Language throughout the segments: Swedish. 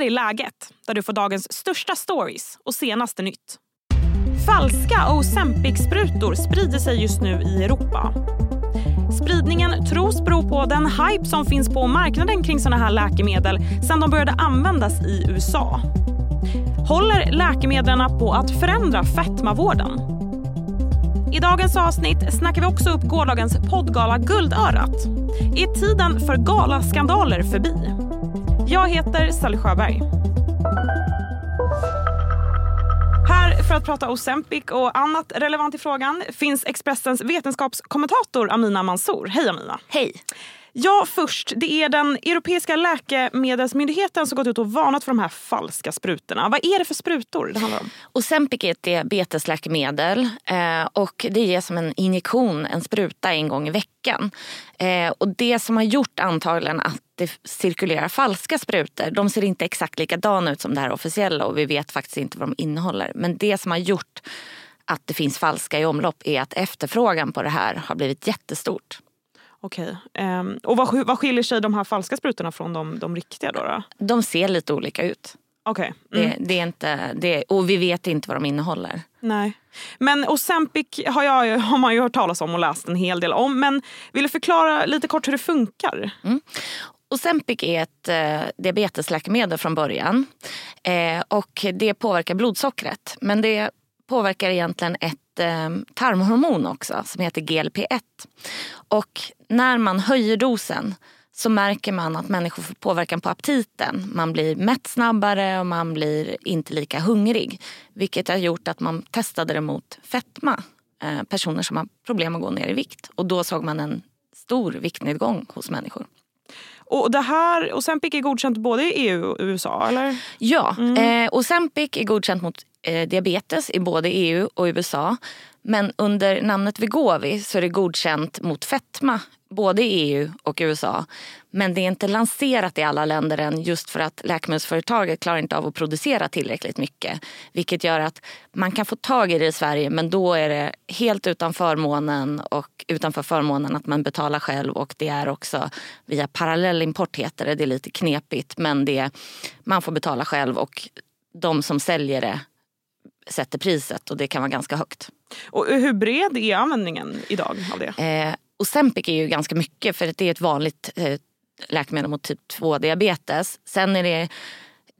här är läget, där du får dagens största stories och senaste nytt. Falska Ozempic-sprutor sprider sig just nu i Europa. Spridningen tros bero på den hype som finns på marknaden kring såna här läkemedel sedan de började användas i USA. Håller läkemedlen på att förändra fetmavården? I dagens avsnitt snackar vi också upp gårdagens poddgala Guldörat. Är tiden för galaskandaler förbi? Jag heter Sally Sjöberg. Här för att prata Ozempic och annat relevant i frågan finns Expressens vetenskapskommentator Amina Mansour. Hej Amina! Hej! Ja, först. Det är den europeiska läkemedelsmyndigheten som gått ut och varnat för de här falska sprutorna. Vad är det för sprutor det handlar om? Ozempic är ett diabetesläkemedel eh, och det ges som en injektion, en spruta en gång i veckan. Eh, och det som har gjort antagligen att det cirkulerar falska sprutor, de ser inte exakt likadana ut som det här officiella och vi vet faktiskt inte vad de innehåller. Men det som har gjort att det finns falska i omlopp är att efterfrågan på det här har blivit jättestort. Okej. Um, och vad, vad skiljer sig de här falska sprutorna från de, de riktiga? Då, då? De ser lite olika ut. Okay. Mm. Det, det, är inte, det, och vi vet inte vad de innehåller. Nej. Men Ozempic har, jag, har man ju hört talas om och läst en hel del om. Men vill du förklara lite kort hur det funkar? Mm. Ozempic är ett eh, diabetesläkemedel från början. Eh, och det påverkar blodsockret. Men det påverkar egentligen ett eh, tarmhormon också som heter GLP-1. Och när man höjer dosen så märker man att människor får påverkan på aptiten. Man blir mätt snabbare och man blir inte lika hungrig. Vilket har gjort att man testade det mot fetma. Eh, personer som har problem att gå ner i vikt. Och då såg man en stor viktnedgång hos människor. Och det här, Ozempic är godkänt både i EU och USA? eller? Ja, mm. eh, Ozempic är godkänt mot eh, diabetes i både EU och USA. Men under namnet Vegovi så är det godkänt mot fetma både i EU och USA. Men det är inte lanserat i alla länder än just för att läkemedelsföretaget klarar inte av att producera tillräckligt mycket. Vilket gör att man kan få tag i det i Sverige men då är det helt utan förmånen och utanför förmånen att man betalar själv och det är också via parallellimport heter det. Det är lite knepigt men det, man får betala själv och de som säljer det sätter priset och det kan vara ganska högt. Och hur bred är användningen idag av det? Eh, Ozempic är ju ganska mycket för det är ett vanligt eh, läkemedel mot typ 2 diabetes. Sen är det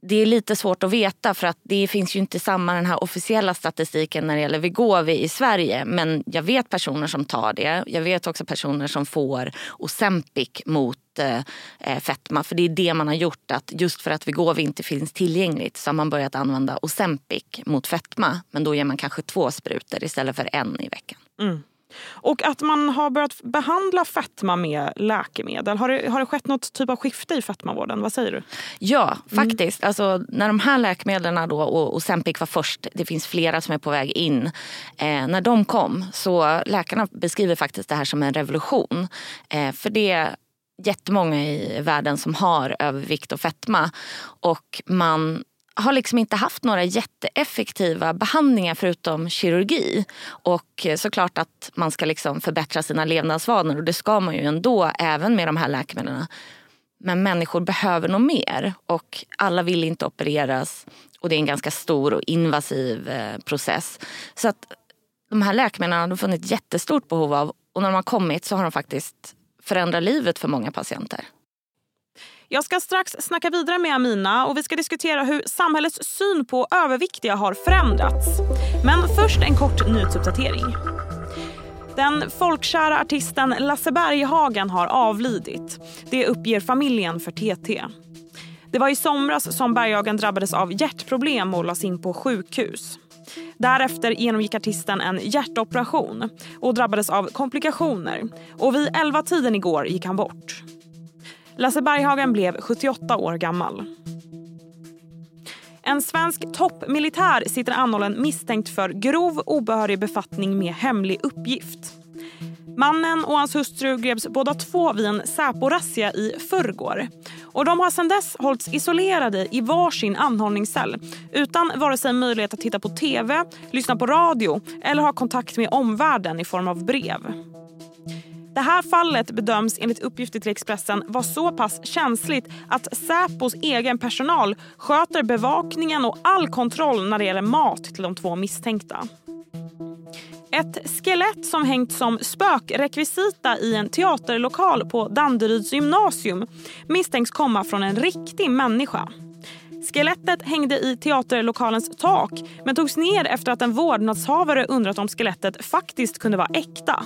det är lite svårt att veta för att det finns ju inte samma den här officiella statistiken när det gäller Vegovi i Sverige. Men jag vet personer som tar det. Jag vet också personer som får Ozempic mot eh, eh fetma. För det är det man har gjort. att Just för att Vegovi inte finns tillgängligt så har man börjat använda Ozempic mot fetma. Men då ger man kanske två sprutor istället för en i veckan. Mm. Och att man har börjat behandla fetma med läkemedel. Har det, har det skett något typ av skifte i fetmavården? Vad säger du? Ja, mm. faktiskt. Mm. Alltså, när de här läkemedlen då, och Ozempic var först, det finns flera som är på väg in. Eh, när de kom så läkarna beskriver faktiskt det här som en revolution. Eh, för det är jättemånga i världen som har övervikt och fetma. Och man har liksom inte haft några jätteeffektiva behandlingar förutom kirurgi. Och eh, såklart att man ska liksom förbättra sina levnadsvanor och det ska man ju ändå även med de här läkemedlen. Men människor behöver nog mer och alla vill inte opereras och det är en ganska stor och invasiv eh, process. Så att de här läkemedlen har de funnit jättestort behov av och när de har kommit så har de faktiskt förändrat livet för många patienter. Jag ska strax snacka vidare med Amina och vi ska diskutera hur samhällets syn på överviktiga har förändrats. Men först en kort nyhetsuppdatering. Den folkkära artisten Lasse Berghagen har avlidit. Det uppger familjen för TT. Det var i somras som Berghagen drabbades av hjärtproblem och lades in på sjukhus. Därefter genomgick artisten en hjärtoperation och drabbades av komplikationer. Och vid 11-tiden igår gick han bort. Lasse Berghagen blev 78 år gammal. En svensk toppmilitär sitter anhållen misstänkt för grov obehörig befattning med hemlig uppgift. Mannen och hans hustru greps båda två vid en Säpo-razzia i förrgår. Och de har sedan dess hållits isolerade i varsin anhållningscell utan vare sig möjlighet att titta på tv, lyssna på radio eller ha kontakt med omvärlden i form av brev. Det här fallet bedöms enligt uppgifter till Expressen vara så pass känsligt att Säpos egen personal sköter bevakningen och all kontroll när det gäller mat till de två misstänkta. Ett skelett som hängt som spökrekvisita i en teaterlokal på Danderyds gymnasium misstänks komma från en riktig människa. Skelettet hängde i teaterlokalens tak men togs ner efter att en vårdnadshavare undrat om skelettet faktiskt kunde vara äkta.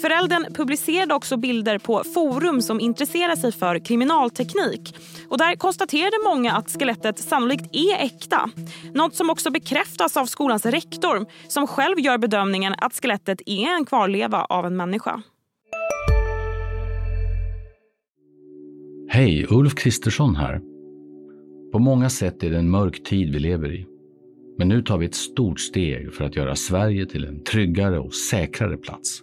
Föräldern publicerade också bilder på forum som intresserar sig för kriminalteknik. Och där konstaterade många att skelettet sannolikt är äkta. Något som också bekräftas av skolans rektor som själv gör bedömningen att skelettet är en kvarleva av en människa. Hej, Ulf Kristersson här. På många sätt är det en mörk tid vi lever i. Men nu tar vi ett stort steg för att göra Sverige till en tryggare och säkrare plats.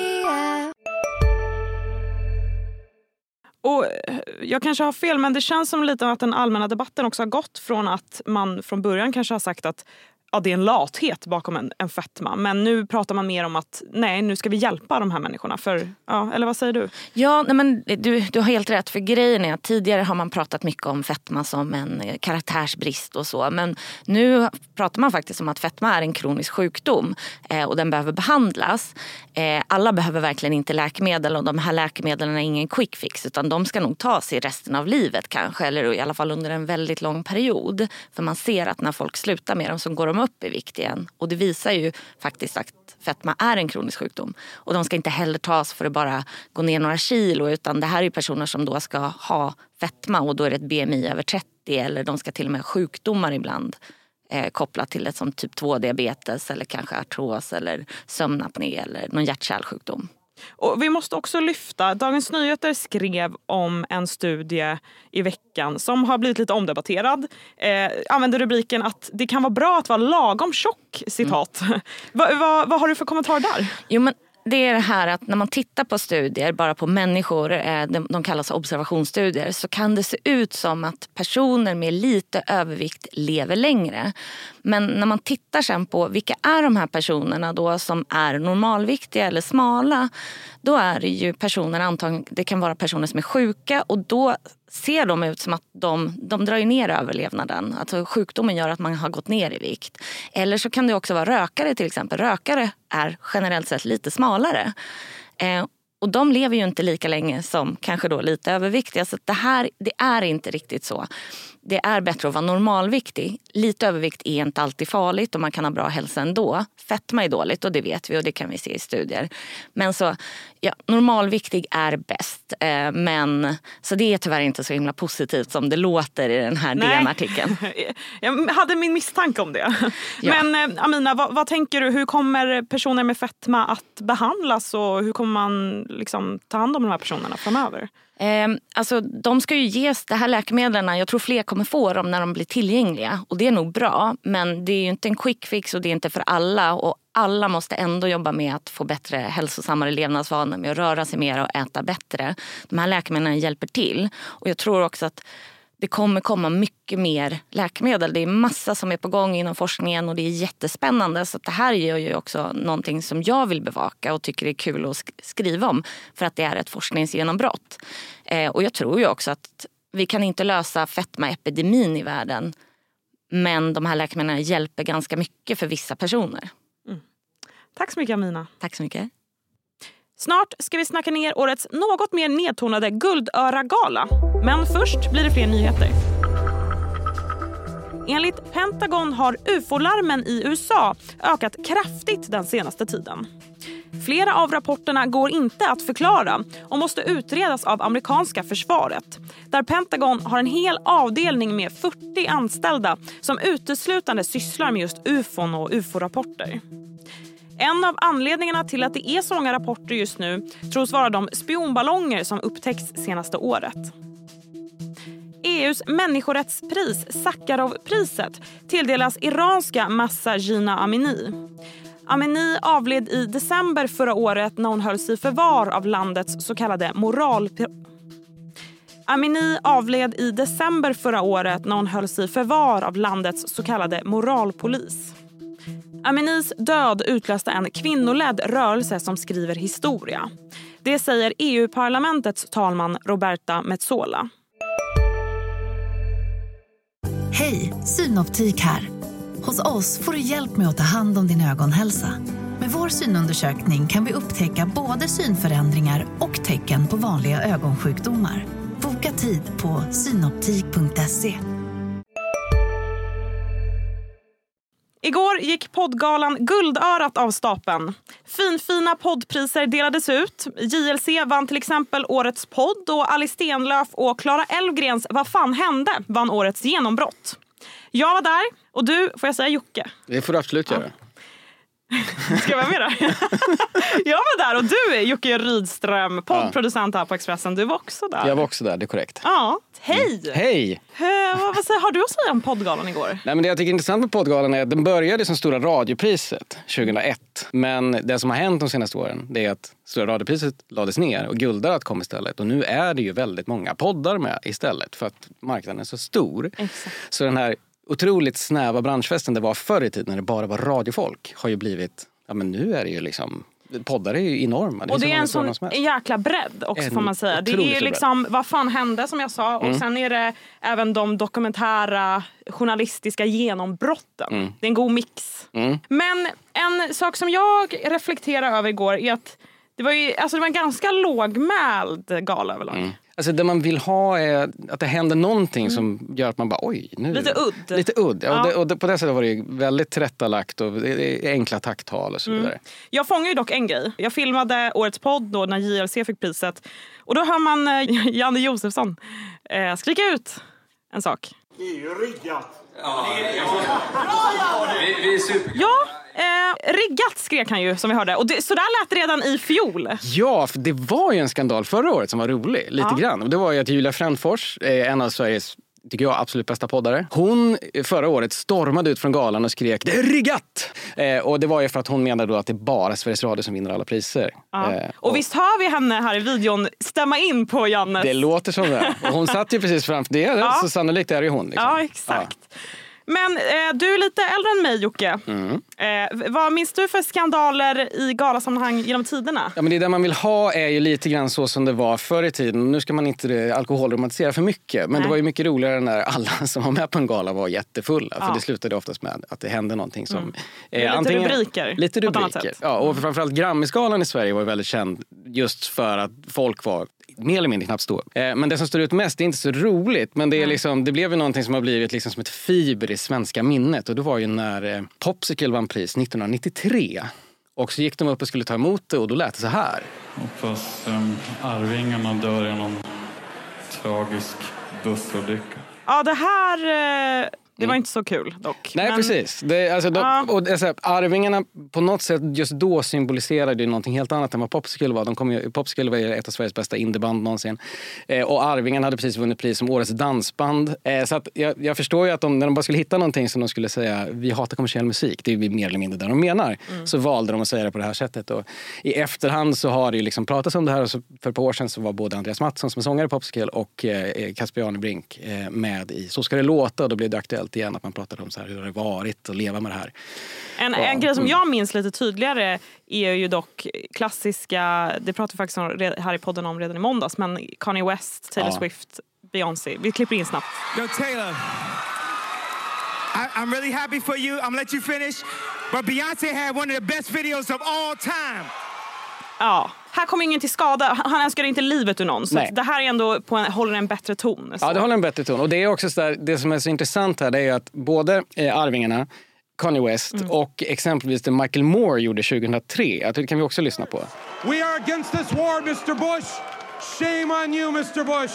Och eh, jag kanske har fel, men det känns som lite att den allmänna debatten också har gått från att man från början kanske har sagt att ja, det är en lathet bakom en, en fetma. Men nu pratar man mer om att nej, nu ska vi hjälpa de här människorna. För, ja, eller vad säger du? Ja, nej, men du, du har helt rätt. För grejen är att tidigare har man pratat mycket om fetma som en karaktärsbrist och så. Men nu pratar man faktiskt om att fetma är en kronisk sjukdom eh, och den behöver behandlas. Eh, alla behöver verkligen inte läkemedel och de här läkemedlen är ingen quick fix utan de ska nog tas i resten av livet kanske eller i alla fall under en väldigt lång period. För man ser att när folk slutar med dem så går de upp i vikt igen. Och det visar ju faktiskt att fetma är en kronisk sjukdom. Och de ska inte heller tas för att bara gå ner några kilo utan det här är personer som då ska ha fetma och då är det ett BMI över 30 eller de ska till och med ha sjukdomar ibland eh, kopplat till ett som typ 2-diabetes eller kanske artros eller sömnapné eller någon hjärt-kärlsjukdom. Och vi måste också lyfta, Dagens Nyheter skrev om en studie i veckan som har blivit lite omdebatterad. Eh, använde rubriken att det kan vara bra att vara lagom tjock, citat. Mm. vad va, va har du för kommentar där? Jo, men det är det här att när man tittar på studier bara på människor, eh, de kallas observationsstudier, så kan det se ut som att personer med lite övervikt lever längre. Men när man tittar sen på vilka är de här personerna då som är normalviktiga eller smala, då är det ju personer antagligen, det kan vara personer som är sjuka och då ser de ut som att de, de drar ner överlevnaden. Alltså sjukdomen gör att man har gått ner i vikt. Eller så kan det också vara rökare till exempel. Rökare är generellt sett lite smalare. Eh, och de lever ju inte lika länge som kanske då lite överviktiga. Så det här det är inte riktigt så det är bättre att vara normalviktig. Lite övervikt är inte alltid farligt och man kan ha bra hälsa ändå. Fetma är dåligt och det vet vi och det kan vi se i studier. Men så, ja, normalviktig är bäst. Eh, men, så det är tyvärr inte så himla positivt som det låter i den här DN-artikeln. Jag hade min misstanke om det. Ja. Men eh, Amina, vad, vad, tänker du? Hur kommer personer med fetma att behandlas och hur kommer man liksom, ta hand om de här personerna framöver? Eh, alltså, de ska ju ges, de här läkemedlen, jag tror fler kommer få dem när de blir tillgängliga. Och det är nog bra. Men det är ju inte en quick fix och det är inte för alla. Och alla måste ändå jobba med att få bättre hälsosammare levnadsvanor med att röra sig mer och äta bättre. De här läkemedlen hjälper till. Och jag tror också att det kommer komma mycket mer läkemedel. Det är massa som är på gång inom forskningen och det är jättespännande. Så det här är ju också någonting som jag vill bevaka och tycker är kul att skriva om för att det är ett forskningsgenombrott. Eh, och jag tror ju också att vi kan inte lösa fetmaepidemin i världen men de här läkemedlen hjälper ganska mycket för vissa personer. Mm. Tack så mycket Amina. Tack så mycket. Snart ska vi snacka ner årets något mer nedtonade Guldöra-gala. Men först blir det fler nyheter. Enligt Pentagon har ufo-larmen i USA ökat kraftigt den senaste tiden. Flera av rapporterna går inte att förklara och måste utredas av amerikanska försvaret där Pentagon har en hel avdelning med 40 anställda som uteslutande sysslar med just ufon och ufo-rapporter. En av anledningarna till att det är så många rapporter just nu tros vara de spionballonger som upptäckts senaste året. EUs människorättspris, Sakharovpriset, tilldelas iranska Massa Jina Amini. Amini avled i december förra året när hon hölls i förvar av landets så kallade moral... Amini avled i december förra året när hon hölls i förvar av landets så kallade moralpolis. Aminis död utlöste en kvinnoledd rörelse som skriver historia. Det säger EU-parlamentets talman Roberta Metsola. Hej, Synoptik här. Hos oss får du hjälp med att ta hand om din ögonhälsa. Med vår synundersökning kan vi upptäcka både synförändringar och tecken på vanliga ögonsjukdomar. Boka tid på synoptik.se. gick poddgalan Guldörat av stapeln. Finfina poddpriser delades ut. JLC vann till exempel Årets podd och Alice Stenlöf och Klara Elfgrens Vad fan hände vann Årets genombrott. Jag var där och du, får jag säga Jocke? Det får du absolut göra. Ska jag vara med där? jag var där och du är Jocke Rydström, poddproducent här på Expressen. Du var också där. Jag var också där, det är korrekt. Ja, hej! Hej! Eh, vad, vad säger, har du att säga om poddgalan igår? Nej, men det jag tycker är intressant med poddgalan är att den började som Stora radiopriset 2001. Men det som har hänt de senaste åren det är att Stora radiopriset lades ner och Guldörat kom istället. Och nu är det ju väldigt många poddar med istället för att marknaden är så stor. Exakt. Så den här otroligt snäva branschfesten det var förr i tiden när det bara var radiofolk har ju blivit, ja men nu är det ju liksom Poddar är ju enorma. och det är en sån jäkla bredd också En får man säga. Det är liksom vad fan hände som jag sa och sen är det även de dokumentära journalistiska genombrotten. Det är en god mix. Men en sak som jag reflekterar över igår är att det var, ju, alltså det var en ganska lågmäld gala överlag. Alltså det man vill ha är att det händer någonting som gör att man bara oj. Nu. Mm. Lite udd. Lite udd. Ja, Ja. Och, det, och det, på det sättet var det väldigt tillrättalagt och är enkla tacktal och så Mm. vidare. Jag fångar ju dock en grej. Jag filmade årets podd då när JLC fick priset. Och då hör man eh, Janne Josefsson eh, skrika ut en sak. Det är ju riggat. Ja, eh, riggat skrek han ju som vi hörde. Och det, så där lät det redan i fjol. Ja, för det var ju en skandal förra året som var rolig. Lite Ja. grann. Och det var ju att Julia Frändfors, eh, en av Sveriges tycker jag, absolut bästa poddare. Hon förra året stormade ut från galan och skrek det är riggat! Eh, och det var ju för att hon menade då att det är bara Sveriges Radio som vinner alla priser. Ja. Eh, och visst hör vi henne här i videon stämma in på Jannes... Det låter som det. Och hon satt ju precis framför det. Ja. Så sannolikt är det ju hon. Liksom. Ja, exakt. Men eh, du är lite äldre än mig Jocke. Mm. Eh, vad minns du för skandaler i galasammanhang genom tiderna? Ja, men det där man vill ha är ju lite grann så som det var förr i tiden. Nu ska man inte eh, alkoholromantisera för mycket. Men Nej. det var ju mycket roligare när alla som var med på en gala var jättefulla. Ja. För det slutade oftast med att det hände någonting som... Mm. lite antingen- rubriker Lite rubriker. Ja, och framförallt Grammisgalan i Sverige var väldigt känd just för att folk var mer eller mindre knappt stå. Eh, Men det som står ut mest, det är inte så roligt. Men det, är liksom, det blev ju någonting som har blivit liksom som ett fiber i svenska minnet. Och det var ju när eh, Popsicle vann pris 1993. Och så gick de upp och skulle ta emot det och då lät det så här. Hoppas um, Arvingarna dör i någon tragisk bussolycka. Ja, det här... Det var inte så kul dock. Mm. Nej, Men- precis. Det, alltså, de, Ja. och, det är så här, Arvingarna på något sätt just då symboliserade ju någonting helt annat än vad Popsicle var. De kom ju, Popsicle var ju ett av Sveriges bästa indieband någonsin. Eh, och Arvingarna hade precis vunnit pris som årets dansband. Eh, så att jag, jag förstår ju att de, när de bara skulle hitta någonting som de skulle säga vi hatar kommersiell musik, det är mer eller mindre det de menar. Så valde de att säga det på det här sättet. Och I efterhand så har det ju liksom pratats om det här. Och så för ett par år sedan så var både Andreas Mattsson som är sångare i Popsicle och eh, Casper Janebrink eh, med i Så ska det låta. Och då blev det aktuellt igen att man pratade om så här, hur det har varit att leva med det här. En, Ja. en grej som jag minns lite tydligare är ju dock klassiska, det pratade vi faktiskt om här i podden om redan i måndags, men Kanye West, Taylor Ja. Swift, Beyoncé. Vi klipper in snabbt. Yo, Taylor. I, I'm really happy for you. I'm gonna let you finish. But Beyonce had one of the best videos of all time. Ja, här kommer ingen till skada. Han önskar inte livet ur någon. Så det här är ändå på en, håller en bättre ton. Så. Ja, det håller en bättre ton. Och det är också så där, det som är så intressant här det är att både eh, Arvingarna, Kanye West och exempelvis det Michael Moore gjorde 2003, att det kan vi också lyssna på. We are against this war, Mr. Bush. Shame on you, Mr. Bush.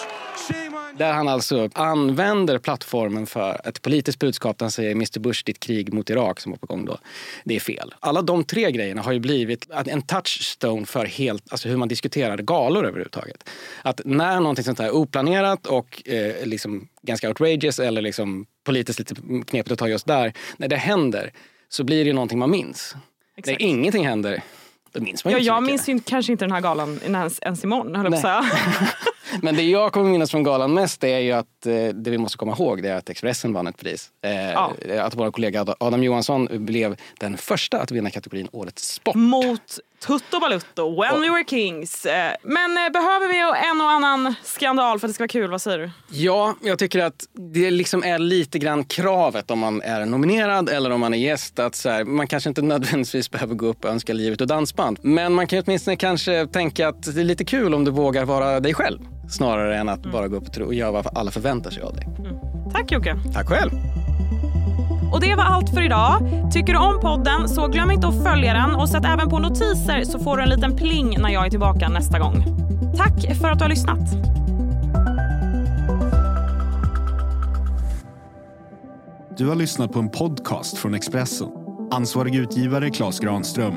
Där han alltså använder plattformen för ett politiskt budskap där han säger Mr Bush, ditt krig mot Irak som var på gång då, det är fel. Alla de tre grejerna har ju blivit en touchstone för helt, alltså hur man diskuterar galor överhuvudtaget. Att när någonting sånt här är oplanerat och eh, liksom ganska outrageous eller liksom politiskt lite knepigt att ta just där, när det händer så blir det ju någonting man minns. Exakt. När ingenting händer, då minns man ju Ja, inte jag mycket. minns ju kanske inte den här galan ens, ens imorgon, höll jag på att säga. Men det jag kommer minnas från galan mest är ju att eh, det vi måste komma ihåg det är att Expressen vann ett pris. Eh, Ja. Att vår kollega Ad- Adam Johansson blev den första att vinna kategorin Årets sport. Mot Tutto Balutto, When We Were Kings. Eh, Men eh, behöver vi en och annan skandal för att det ska vara kul? Vad säger du? Ja, jag tycker att det liksom är lite grann kravet om man är nominerad eller om man är gäst. Att så här, man kanske inte nödvändigtvis behöver gå upp och önska livet och dansband. Men man kan åtminstone kanske tänka att det är lite kul om du vågar vara dig själv. Snarare än att bara gå upp och tro- och göra vad alla förväntar sig av dig. Tack Jocke. Tack själv! Och det var allt för idag. Tycker du om podden så glöm inte att följa den och sätt även på notiser så får du en liten pling när jag är tillbaka nästa gång. Tack för att du har lyssnat. Du har lyssnat på en podcast från Expressen. Ansvarig utgivare Klas Granström